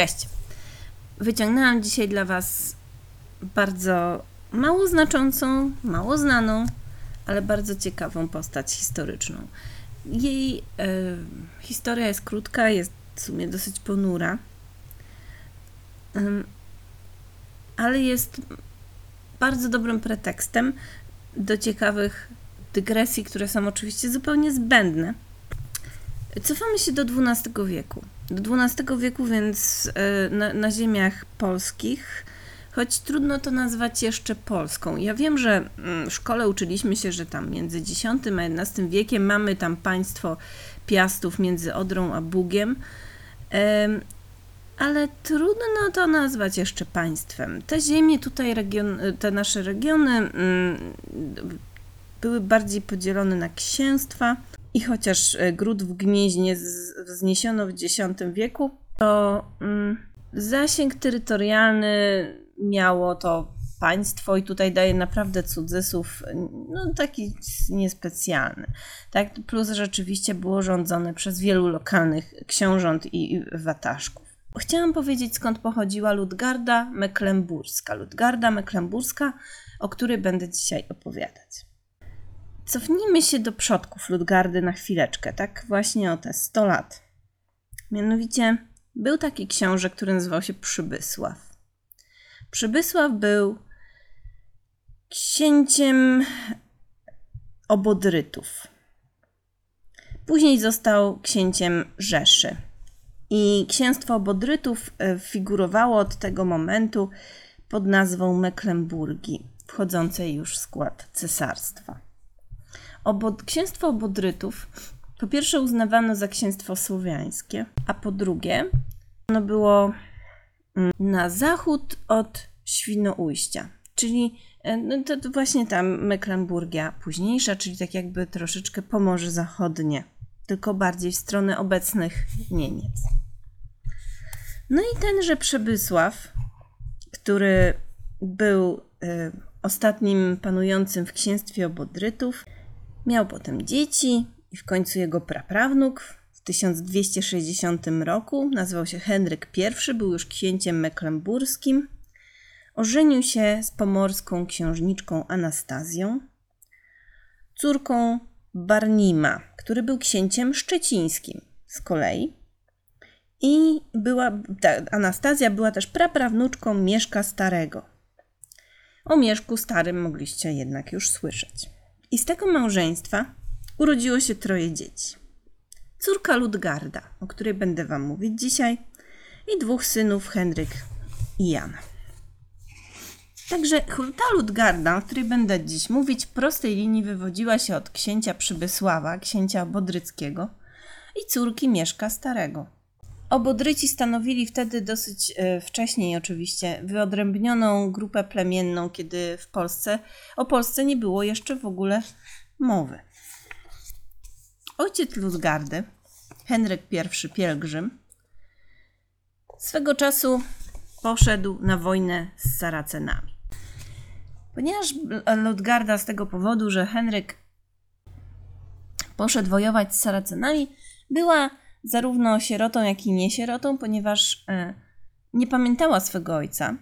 Cześć. Wyciągnęłam dzisiaj dla Was bardzo mało znaczącą, mało znaną, ale bardzo ciekawą postać historyczną. Jej e, historia jest krótka, jest w sumie dosyć ponura, Ym, ale jest bardzo dobrym pretekstem do ciekawych dygresji, które są oczywiście zupełnie zbędne. Cofamy się do XII wieku. Do XII wieku, więc e, na, na ziemiach polskich, choć trudno to nazwać jeszcze Polską. Ja wiem, że mm, w szkole uczyliśmy się, że tam między X a XI wiekiem mamy tam państwo Piastów między Odrą a Bugiem, em, ale trudno to nazwać jeszcze państwem. Te ziemie tutaj, region, te nasze regiony mm, były bardziej podzielone na księstwa i chociaż e, gród w Gnieźnie wzniesiono w X wieku, to mm, zasięg terytorialny miało to państwo i tutaj daje naprawdę cudzysłów, no taki niespecjalny. Tak? Plus rzeczywiście było rządzone przez wielu lokalnych książąt i wataszków. Chciałam powiedzieć, skąd pochodziła Ludgarda Mecklenburska. Ludgarda Mecklenburska, o której będę dzisiaj opowiadać. Cofnijmy się do przodków Ludgardy na chwileczkę, tak właśnie o te 100 lat. Mianowicie był taki książę, który nazywał się Przybysław. Przybysław był księciem Obodrytów. Później został księciem Rzeszy. I księstwo Obodrytów e, figurowało od tego momentu pod nazwą Mecklenburgii, wchodzącej już w skład cesarstwa. Obod- księstwo Obodrytów po pierwsze uznawano za księstwo słowiańskie, a po drugie ono było mm, na zachód od Świnoujścia, czyli e, no to, to właśnie tam Mecklenburgia późniejsza, czyli tak jakby troszeczkę Pomorze Zachodnie, tylko bardziej w stronę obecnych Niemiec. No i tenże Przebysław, który był e, ostatnim panującym w księstwie Obodrytów, Miał potem dzieci i w końcu jego praprawnuk w 1260 roku nazywał się Henryk I, był już księciem mecklenburskim. Ożenił się z pomorską księżniczką Anastazją, córką Barnima, który był księciem szczecińskim z kolei. I była, ta Anastazja była też praprawnuczką Mieszka Starego. O Mieszku Starym mogliście jednak już słyszeć. I z tego małżeństwa urodziło się troje dzieci. Córka Ludgarda, o której będę Wam mówić dzisiaj, i dwóch synów, Henryk i Jan. Także ta Ludgarda, o której będę dziś mówić, w prostej linii wywodziła się od księcia Przybysława, księcia Bodryckiego i córki Mieszka Starego. Obodryci stanowili wtedy dosyć e, wcześniej oczywiście wyodrębnioną grupę plemienną, kiedy w Polsce o Polsce nie było jeszcze w ogóle mowy. Ojciec Luzgardy, Henryk I Pielgrzym, swego czasu poszedł na wojnę z Saracenami. Ponieważ Ludgarda z tego powodu, że Henryk poszedł wojować z Saracenami, była zarówno sierotą, jak i niesierotą, ponieważ e, nie pamiętała swego ojca,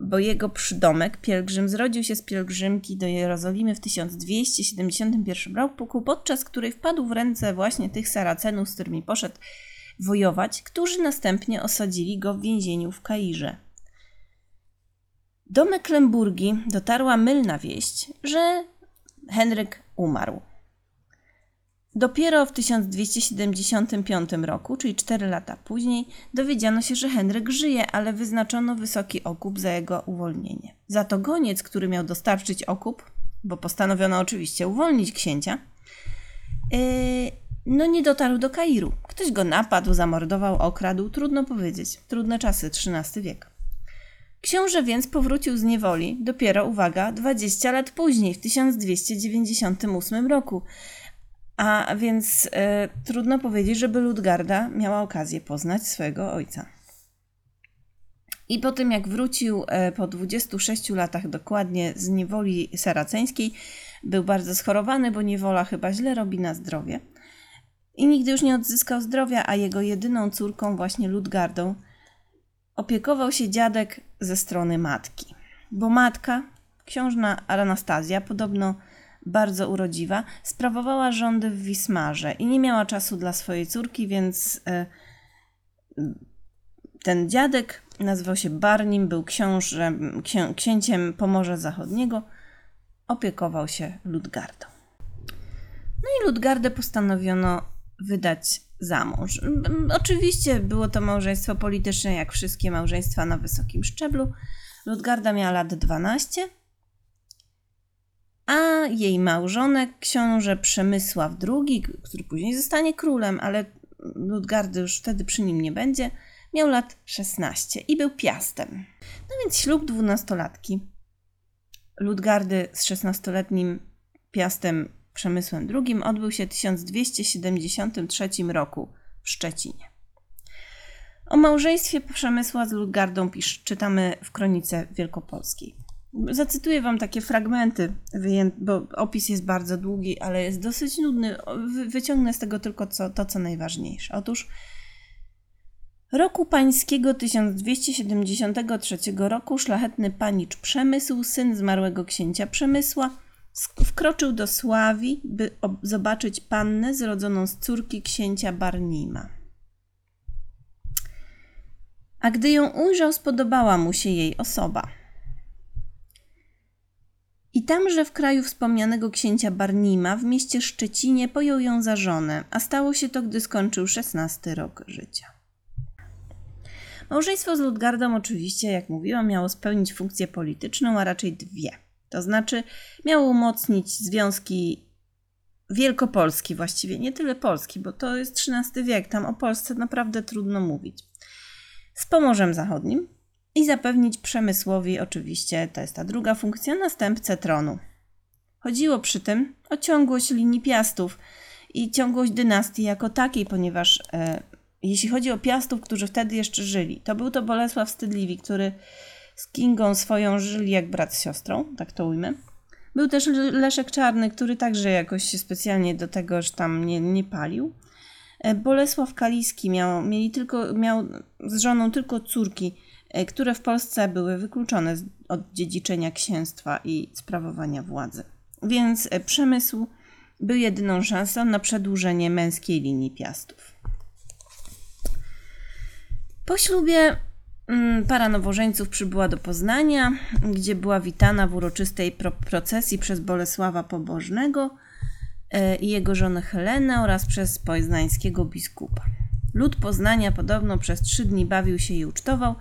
bo jego przydomek, pielgrzym, zrodził się z pielgrzymki do Jerozolimy w 1271 roku, podczas której wpadł w ręce właśnie tych Saracenów, z którymi poszedł wojować, którzy następnie osadzili go w więzieniu w Kairze. Do Mecklenburgii dotarła mylna wieść, że Henryk umarł. Dopiero w 1275 roku, czyli 4 lata później, dowiedziano się, że Henryk żyje, ale wyznaczono wysoki okup za jego uwolnienie. Za to goniec, który miał dostarczyć okup, bo postanowiono oczywiście uwolnić księcia, yy, no nie dotarł do Kairu. Ktoś go napadł, zamordował, okradł, trudno powiedzieć. Trudne czasy, XIII wiek. Książę więc powrócił z niewoli dopiero, uwaga, 20 lat później, w 1298 roku. A więc e, trudno powiedzieć, żeby Ludgarda miała okazję poznać swojego ojca. I po tym, jak wrócił e, po 26 latach dokładnie z niewoli saraceńskiej, był bardzo schorowany, bo niewola chyba źle robi na zdrowie. i nigdy już nie odzyskał zdrowia, a jego jedyną córką, właśnie Ludgardą, opiekował się dziadek ze strony matki. Bo matka, książna Anastazja, podobno bardzo urodziwa, sprawowała rządy w Wismarze i nie miała czasu dla swojej córki, więc e, ten dziadek nazywał się Barnim, był książem, księ, księciem Pomorza Zachodniego, opiekował się Ludgardą. No i Ludgardę postanowiono wydać za mąż. Oczywiście było to małżeństwo polityczne, jak wszystkie małżeństwa na wysokim szczeblu. Ludgarda miała lat 12, a jej małżonek, książę Przemysław II, który później zostanie królem, ale Ludgardy już wtedy przy nim nie będzie, miał lat 16 i był piastem. No więc ślub dwunastolatki Ludgardy z 16-letnim piastem Przemysłem II odbył się w 1273 roku w Szczecinie. O małżeństwie Przemysła z Ludgardą pisz, czytamy w Kronice Wielkopolskiej. Zacytuję Wam takie fragmenty, bo opis jest bardzo długi, ale jest dosyć nudny. Wyciągnę z tego tylko co, to, co najważniejsze. Otóż Roku pańskiego 1273 roku szlachetny panicz Przemysł, syn zmarłego księcia Przemysła, wkroczył do Sławi, by zobaczyć pannę zrodzoną z córki księcia Barnima. A gdy ją ujrzał, spodobała mu się jej osoba. I tamże w kraju wspomnianego księcia Barnima, w mieście Szczecinie, pojął ją za żonę, a stało się to, gdy skończył szesnasty rok życia. Małżeństwo z Ludgardą oczywiście, jak mówiłam, miało spełnić funkcję polityczną, a raczej dwie. To znaczy miało umocnić związki wielkopolskie właściwie, nie tyle Polski, bo to jest XIII wiek, tam o Polsce naprawdę trudno mówić. Z Pomorzem Zachodnim i zapewnić Przemysłowi oczywiście, to jest ta druga funkcja, następcę tronu. Chodziło przy tym o ciągłość linii piastów i ciągłość dynastii jako takiej, ponieważ e, jeśli chodzi o piastów, którzy wtedy jeszcze żyli, to był to Bolesław Wstydliwi, który z Kingą swoją żyli jak brat z siostrą, tak to ujmę. Był też Leszek Czarny, który także jakoś się specjalnie do tego, że tam nie, nie palił. E, Bolesław Kaliski miał, mieli tylko, miał z żoną tylko córki, które w Polsce były wykluczone od dziedziczenia księstwa i sprawowania władzy. Więc e, przemysł był jedyną szansą na przedłużenie męskiej linii piastów. Po ślubie mm, para nowożeńców przybyła do Poznania, gdzie była witana w uroczystej procesji przez Bolesława Pobożnego e, i jego żonę Helenę oraz przez poznańskiego biskupa. Lud Poznania podobno przez trzy dni bawił się i ucztował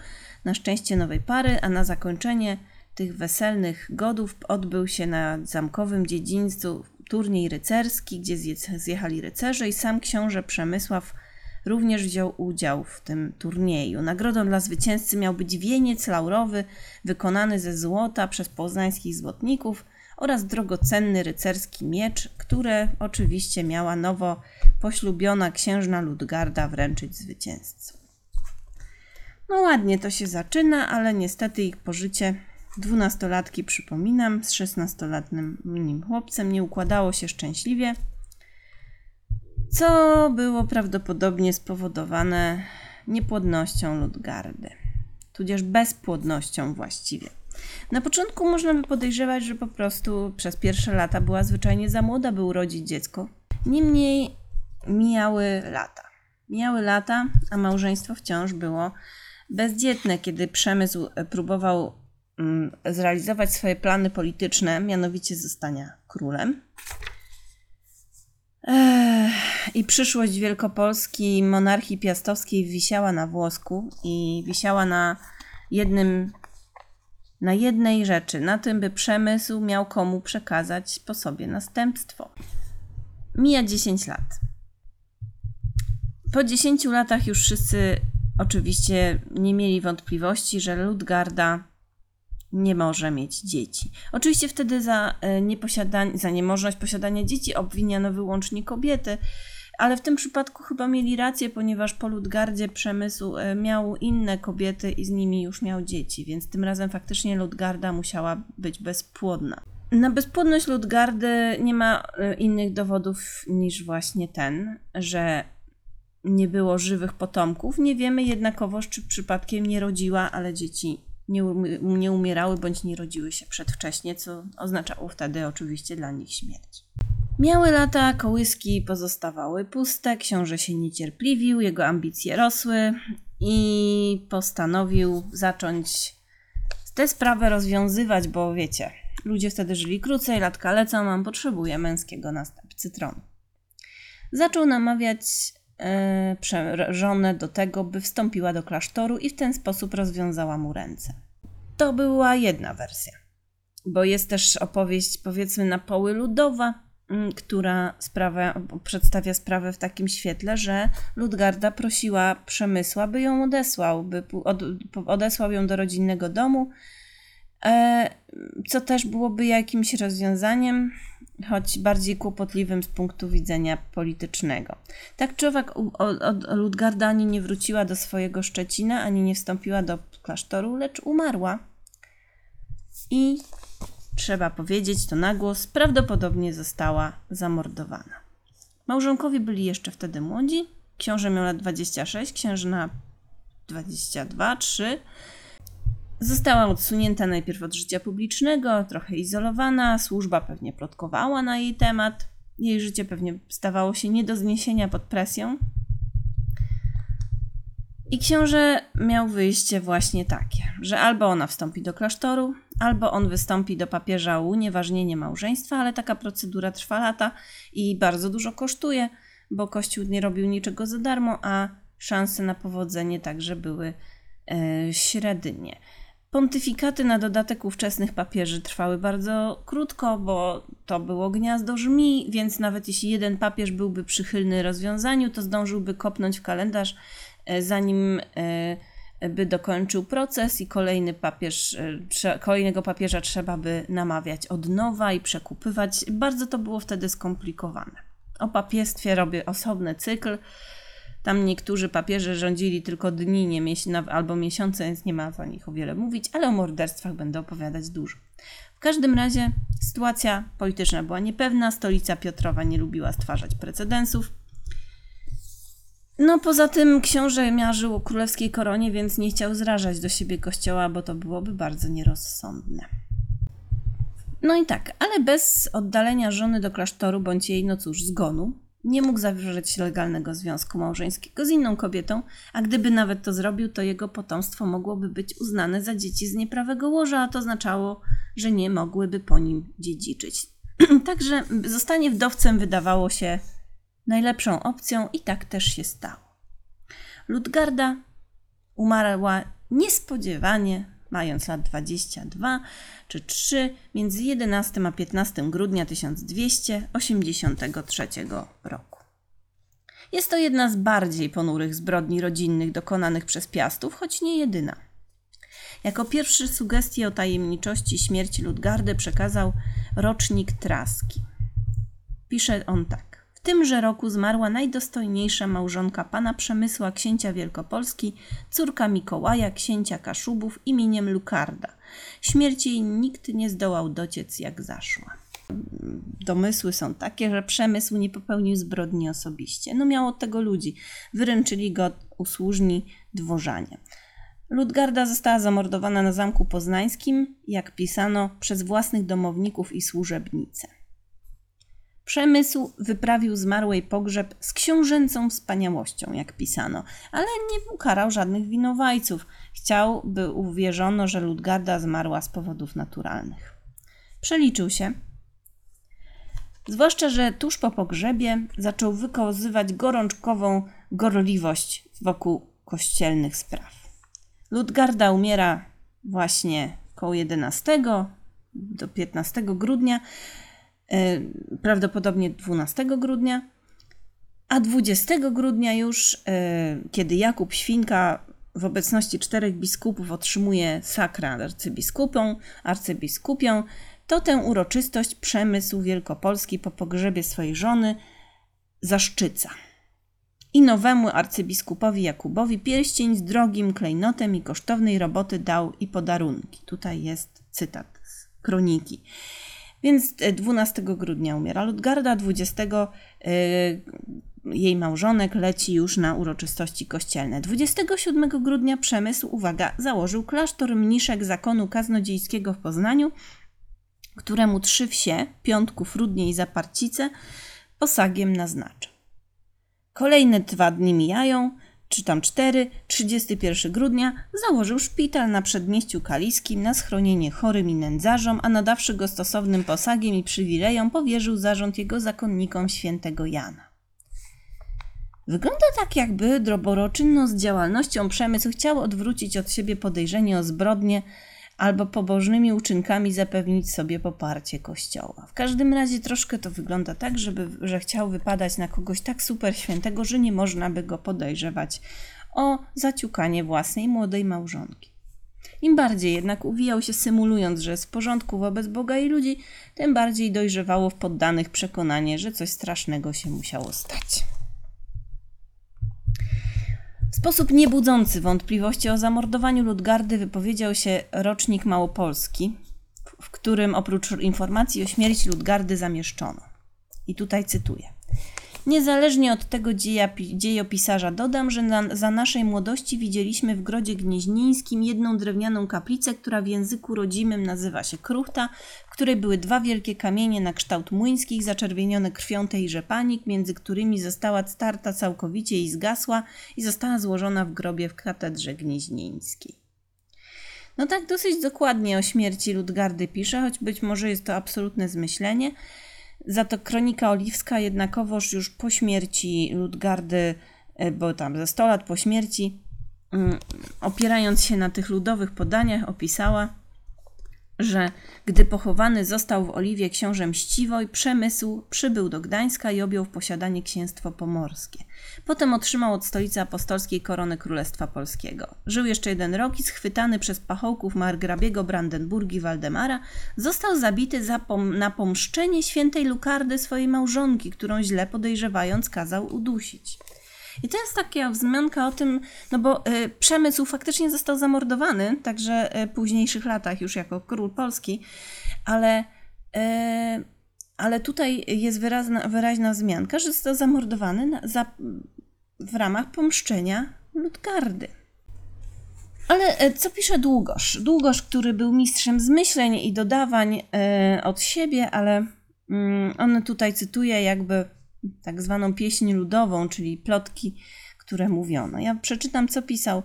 na szczęście nowej pary, a na zakończenie tych weselnych godów odbył się na zamkowym dziedzińcu turniej rycerski, gdzie zjechali rycerze i sam książę Przemysław również wziął udział w tym turnieju. Nagrodą dla zwycięzcy miał być wieniec laurowy wykonany ze złota przez poznańskich złotników oraz drogocenny rycerski miecz, które oczywiście miała nowo poślubiona księżna Ludgarda wręczyć zwycięzcy. No ładnie to się zaczyna, ale niestety ich pożycie dwunastolatki, przypominam, z szesnastolatnym minim chłopcem nie układało się szczęśliwie co było prawdopodobnie spowodowane niepłodnością Ludgardy, tudzież bezpłodnością właściwie. Na początku można by podejrzewać, że po prostu przez pierwsze lata była zwyczajnie za młoda, by urodzić dziecko. Niemniej mijały lata. Mijały lata, a małżeństwo wciąż było bezdzietne, kiedy przemysł próbował mm, zrealizować swoje plany polityczne, mianowicie zostania królem. I przyszłość Wielkopolski, monarchii piastowskiej wisiała na włosku i wisiała na jednym, na jednej rzeczy, na tym, by przemysł miał komu przekazać po sobie następstwo. Mija 10 lat. Po 10 latach już wszyscy oczywiście nie mieli wątpliwości, że Ludgarda nie może mieć dzieci. Oczywiście wtedy za, e, nieposiadanie, za niemożność posiadania dzieci obwiniano wyłącznie kobiety, ale w tym przypadku chyba mieli rację, ponieważ po Ludgardzie przemysł e, miał inne kobiety i z nimi już miał dzieci, więc tym razem faktycznie Ludgarda musiała być bezpłodna. Na bezpłodność Ludgardy nie ma e, innych dowodów niż właśnie ten, że nie było żywych potomków. Nie wiemy jednakowoż, czy przypadkiem nie rodziła, ale dzieci nie, nie umierały bądź nie rodziły się przedwcześnie, co oznaczało wtedy oczywiście dla nich śmierć. Miały lata, kołyski pozostawały puste, książę się niecierpliwił, jego ambicje rosły i postanowił zacząć tę sprawę rozwiązywać, bo wiecie, ludzie wtedy żyli krócej, latka lecą, mam potrzebuje męskiego następcy tronu. Zaczął namawiać żonę do tego, by wstąpiła do klasztoru i w ten sposób rozwiązała mu ręce. To była jedna wersja, bo jest też opowieść, powiedzmy, na poły ludowa, Mm, która sprawę, przedstawia sprawę w takim świetle, że Ludgarda prosiła Przemysła, by ją odesłał, by od, odesłał ją do rodzinnego domu, e, co też byłoby jakimś rozwiązaniem, choć bardziej kłopotliwym z punktu widzenia politycznego. Tak czy owak, Ludgarda ani nie wróciła do swojego Szczecina, ani nie wstąpiła do klasztoru, lecz umarła. I trzeba powiedzieć to na głos, prawdopodobnie została zamordowana. Małżonkowie byli jeszcze wtedy młodzi. Książę miał lat 26, księżna 22, 3. Została odsunięta najpierw od życia publicznego, trochę izolowana, służba pewnie plotkowała na jej temat. Jej życie pewnie stawało się nie do zniesienia pod presją. I książę miał wyjście właśnie takie, że albo ona wstąpi do klasztoru, albo on wystąpi do papieża o unieważnienie małżeństwa, ale taka procedura trwa lata i bardzo dużo kosztuje, bo Kościół nie robił niczego za darmo, a szanse na powodzenie także były e, średnie. Pontyfikaty na dodatek ówczesnych papieży trwały bardzo krótko, bo to było gniazdo żmi, więc nawet jeśli jeden papież byłby przychylny rozwiązaniu, to zdążyłby kopnąć w kalendarz, e, zanim e, by dokończył proces i kolejny papież, e, kolejnego papieża trzeba by namawiać od nowa i przekupywać. Bardzo to było wtedy skomplikowane. O papiestwie robię osobny cykl. Tam niektórzy papieże rządzili tylko dni nie miesiąc, albo miesiące, więc nie ma o nich o wiele mówić, ale o morderstwach będę opowiadać dużo. W każdym razie sytuacja polityczna była niepewna, stolica Piotrowa nie lubiła stwarzać precedensów. No poza tym książę miarzył królewskiej koronie, więc nie chciał zrażać do siebie kościoła, bo to byłoby bardzo nierozsądne. No i tak, ale bez oddalenia żony do klasztoru bądź jej, no cóż, zgonu, nie mógł zawrzeć legalnego związku małżeńskiego z inną kobietą, a gdyby nawet to zrobił, to jego potomstwo mogłoby być uznane za dzieci z nieprawego łoża, a to oznaczało, że nie mogłyby po nim dziedziczyć. Także zostanie wdowcem wydawało się najlepszą opcją i tak też się stało. Ludgarda umarła niespodziewanie, mając lat 22 czy 3, między 11 a 15 grudnia 1283 roku. Jest to jedna z bardziej ponurych zbrodni rodzinnych dokonanych przez Piastów, choć nie jedyna. Jako pierwszy sugestie o tajemniczości śmierci Ludgardy przekazał rocznik Traski. Pisze on tak. W tymże roku zmarła najdostojniejsza małżonka pana Przemysła księcia Wielkopolski, córka Mikołaja księcia Kaszubów imieniem Lukarda. Śmierci jej nikt nie zdołał dociec jak zaszła. Domysły są takie, że Przemysł nie popełnił zbrodni osobiście. No miał od tego ludzi. Wyręczyli go usłużni dworzanie. Ludgarda została zamordowana na Zamku Poznańskim, jak pisano, przez własnych domowników i służebnice. Przemysł wyprawił zmarłej pogrzeb z książęcą wspaniałością, jak pisano, ale nie ukarał żadnych winowajców. Chciał, by uwierzono, że Ludgarda zmarła z powodów naturalnych. Przeliczył się. Zwłaszcza, że tuż po pogrzebie zaczął wykazywać gorączkową gorliwość wokół kościelnych spraw. Ludgarda umiera właśnie koło 11 do 15 grudnia prawdopodobnie 12 grudnia, a 20 grudnia już, e, kiedy Jakub Świnka w obecności czterech biskupów otrzymuje sakra arcybiskupą, arcybiskupią, to tę uroczystość przemysł wielkopolski po pogrzebie swojej żony zaszczyca. I nowemu arcybiskupowi Jakubowi pierścień z drogim klejnotem i kosztownej roboty dał i podarunki. Tutaj jest cytat z kroniki. Więc 12 grudnia umiera Ludgarda, 20 jej małżonek leci już na uroczystości kościelne. 27 grudnia Przemysł, uwaga, założył klasztor mniszek zakonu kaznodziejskiego w Poznaniu, któremu trzy wsie, Piątków, Rudnie i Zaparcice, posagiem naznacza. Kolejne dwa dni mijają, czy tam cztery, 31 grudnia założył szpital na przedmieściu kaliskim na schronienie chorym i nędzarzom, a nadawszy go stosownym posagiem i przywilejom powierzył zarząd jego zakonnikom świętego Jana. Wygląda tak, jakby droboroczynną z działalnością przemysł chciał odwrócić od siebie podejrzenie o zbrodnie albo pobożnymi uczynkami zapewnić sobie poparcie kościoła. W każdym razie troszkę to wygląda tak, żeby, że chciał wypadać na kogoś tak super świętego, że nie można by go podejrzewać o zaciukanie własnej młodej małżonki. Im bardziej jednak uwijał się symulując, że jest w porządku wobec Boga i ludzi, tym bardziej dojrzewało w poddanych przekonanie, że coś strasznego się musiało stać. W sposób niebudzący wątpliwości o zamordowaniu Ludgardy wypowiedział się rocznik Małopolski, w którym oprócz informacji o śmierci Ludgardy zamieszczono. I tutaj cytuję. Niezależnie od tego dzieja, dziejopisarza dodam, że na, za naszej młodości widzieliśmy w Grodzie Gnieźnińskim jedną drewnianą kaplicę, która w języku rodzimym nazywa się kruchta, w której były dwa wielkie kamienie na kształt młyńskich, zaczerwienione krwią tejże panik, między którymi została starta całkowicie i zgasła i została złożona w grobie w katedrze gnieźnieńskiej. No tak dosyć dokładnie o śmierci Ludgardy pisze, choć być może jest to absolutne zmyślenie, za to kronika oliwska jednakowoż już po śmierci Ludgardy, e, bo tam ze 100 lat po śmierci, mm, opierając się na tych ludowych podaniach, opisała, że gdy pochowany został w Oliwie książę Mściwoj, Przemysł przybył do Gdańska i objął w posiadanie księstwo pomorskie. Potem otrzymał od stolicy apostolskiej koronę Królestwa Polskiego. Żył jeszcze jeden rok i schwytany przez pachołków margrabiego Brandenburgi Waldemara, został zabity za pom na pomszczenie świętej Lukardy swojej małżonki, którą źle podejrzewając kazał udusić. I to jest taka wzmianka o tym, no bo y, Przemysł faktycznie został zamordowany, także y, w późniejszych latach już jako król Polski, ale, y, ale tutaj jest wyraźna, wyraźna wzmianka, że został zamordowany na, za, w ramach pomszczenia Ludgardy. Ale co pisze Długosz? Długosz, który był mistrzem zmyśleń i dodawań od siebie, ale mm, on tutaj cytuje jakby tak zwaną pieśń ludową, czyli plotki, które mówiono. Ja przeczytam, co pisał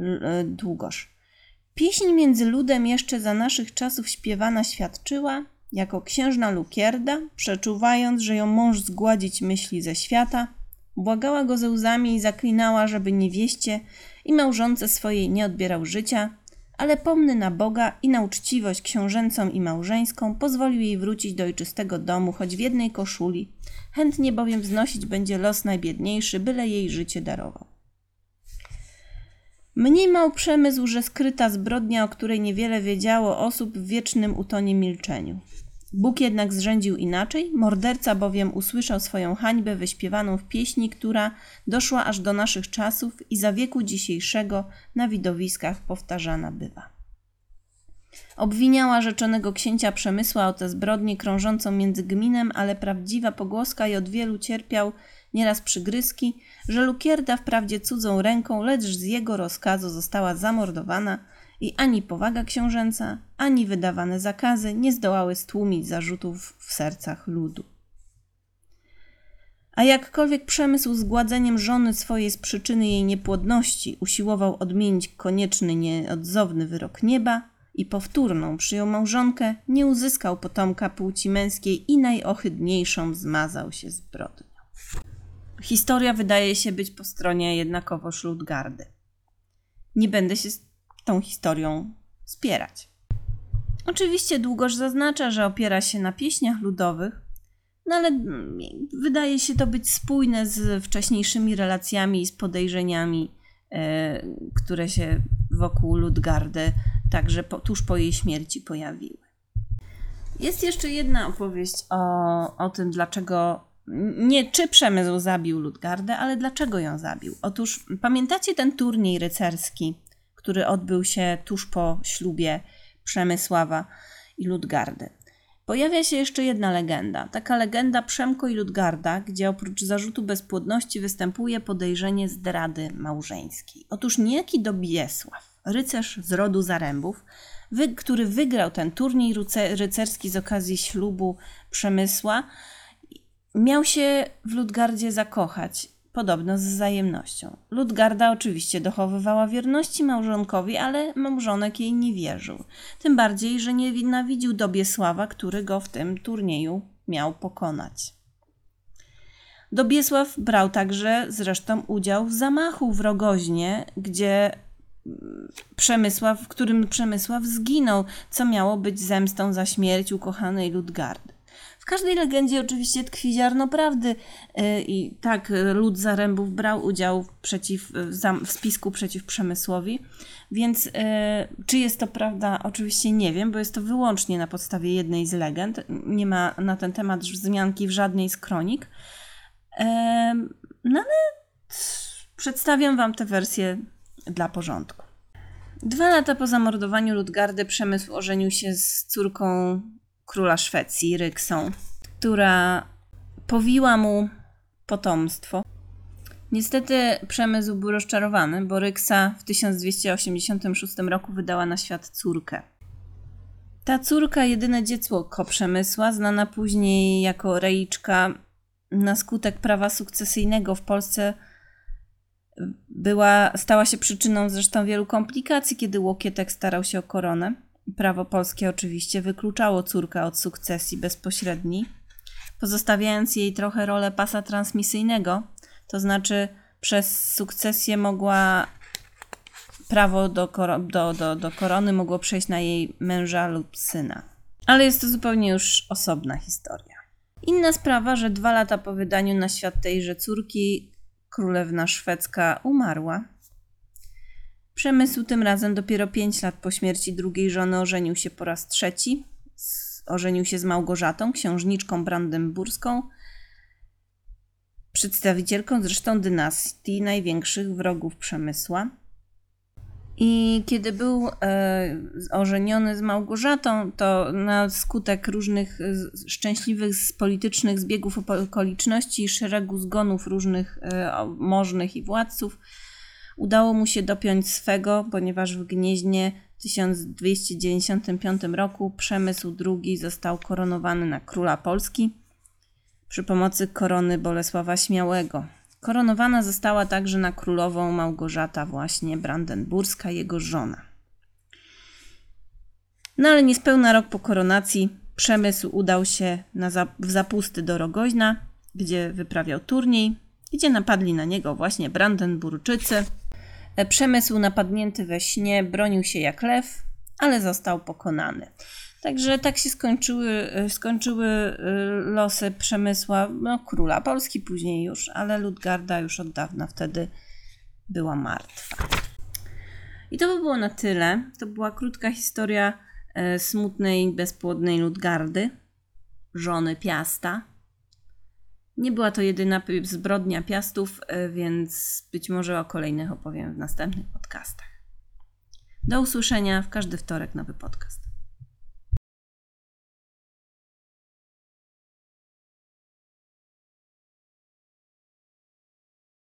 e, Długosz. Pieśń między ludem jeszcze za naszych czasów śpiewana świadczyła, jako księżna Lukierda, przeczuwając, że ją mąż zgładzić myśli ze świata, błagała go ze łzami i zaklinała, żeby niewieście i małżonce swojej nie odbierał życia, ale pomny na Boga i na uczciwość książęcą i małżeńską pozwolił jej wrócić do ojczystego domu, choć w jednej koszuli. Chętnie bowiem wznosić będzie los najbiedniejszy, byle jej życie darował. Mniemał przemysł, że skryta zbrodnia, o której niewiele wiedziało osób w wiecznym utonie milczeniu. Bóg jednak zrzędził inaczej, morderca bowiem usłyszał swoją hańbę wyśpiewaną w pieśni, która doszła aż do naszych czasów i za wieku dzisiejszego na widowiskach powtarzana bywa. Obwiniała rzeczonego księcia Przemysła o tę zbrodnię krążącą między gminem, ale prawdziwa pogłoska i od wielu cierpiał nieraz przygryzki, że Lukierda wprawdzie cudzą ręką, lecz z jego rozkazu została zamordowana – i ani powaga książęca, ani wydawane zakazy nie zdołały stłumić zarzutów w sercach ludu. A jakkolwiek przemysł zgładzeniem żony swojej z przyczyny jej niepłodności usiłował odmienić konieczny, nieodzowny wyrok nieba i powtórną przyjął małżonkę, nie uzyskał potomka płci męskiej i najohydniejszą zmazał się zbrodnią. Historia wydaje się być po stronie jednakowoż Ludgardy. Nie będę się tą historią spierać. Oczywiście Długosz zaznacza, że opiera się na pieśniach ludowych, no ale mm, wydaje się to być spójne z wcześniejszymi relacjami i z podejrzeniami, e, które się wokół Ludgardy także po, tuż po jej śmierci pojawiły. Jest jeszcze jedna opowieść o, o tym, dlaczego nie czy Przemysł zabił Ludgardę, ale dlaczego ją zabił. Otóż pamiętacie ten turniej rycerski który odbył się tuż po ślubie Przemysława i Ludgardy. Pojawia się jeszcze jedna legenda. Taka legenda Przemko i Ludgarda, gdzie oprócz zarzutu bezpłodności występuje podejrzenie zdrady małżeńskiej. Otóż niejaki Dobiesław, rycerz z rodu Zarębów, wy, który wygrał ten turniej ryce- rycerski z okazji ślubu Przemysła, miał się w Ludgardzie zakochać, podobno z wzajemnością. Ludgarda oczywiście dochowywała wierności małżonkowi, ale małżonek jej nie wierzył. Tym bardziej, że nienawidził Dobiesława, który go w tym turnieju miał pokonać. Dobiesław brał także zresztą udział w zamachu w Rogoźnie, gdzie mm, Przemysław, w którym Przemysław zginął, co miało być zemstą za śmierć ukochanej Ludgardy. Każdej legendzie oczywiście tkwi ziarno prawdy yy, i tak y, lud Zarębów brał udział przeciw, w, zam- w spisku przeciw Przemysłowi, więc czy jest to prawda, oczywiście nie wiem, bo jest to wyłącznie na podstawie jednej z legend. Nie ma na ten temat wzmianki w żadnej z kronik. No ale przedstawiam Wam tę wersję dla porządku. Dwa lata po zamordowaniu Ludgardy Przemysł ożenił się z córką króla Szwecji, Ryksą, która powiła mu potomstwo. Niestety Przemysł był rozczarowany, bo Ryksa w 1286 roku wydała na świat córkę. Ta córka, jedyne dziecko Przemysła, znana później jako Rejczka, na skutek prawa sukcesyjnego w Polsce była, stała się przyczyną zresztą wielu komplikacji, kiedy Łokietek starał się o koronę. Prawo polskie oczywiście wykluczało córkę od sukcesji bezpośredniej, pozostawiając jej trochę rolę pasa transmisyjnego, to znaczy przez sukcesję mogła prawo do, do, do, do korony mogło przejść na jej męża lub syna. Ale jest to zupełnie już osobna historia. Inna sprawa, że dwa lata po wydaniu na świat tejże córki królewna szwedzka umarła. Przemysł tym razem dopiero pięć lat po śmierci drugiej żony ożenił się po raz trzeci. Ożenił się z Małgorzatą, księżniczką brandenburską, przedstawicielką zresztą dynastii największych wrogów Przemysła. I kiedy był e, ożeniony z Małgorzatą, to na skutek różnych e, szczęśliwych politycznych zbiegów okoliczności i szeregu zgonów różnych e, możnych i władców, udało mu się dopiąć swego, ponieważ w Gnieźnie w 1295 roku Przemysł II został koronowany na króla Polski przy pomocy korony Bolesława Śmiałego. Koronowana została także na królową Małgorzata właśnie brandenburska, jego żona. No ale niespełna rok po koronacji Przemysł udał się na za- w zapusty do Rogoźna, gdzie wyprawiał turniej, gdzie napadli na niego właśnie Brandenburczycy. E, Przemysł napadnięty we śnie bronił się jak lew, ale został pokonany. Także tak się skończyły, e, skończyły e, losy Przemysła, no, króla Polski później już, ale Ludgarda już od dawna wtedy była martwa. I to by było na tyle. To była krótka historia smutnej, bezpłodnej Ludgardy, żony Piasta. Nie była to jedyna zbrodnia Piastów, e, więc być może o kolejnych opowiem w następnych podcastach. Do usłyszenia w każdy wtorek nowy podcast.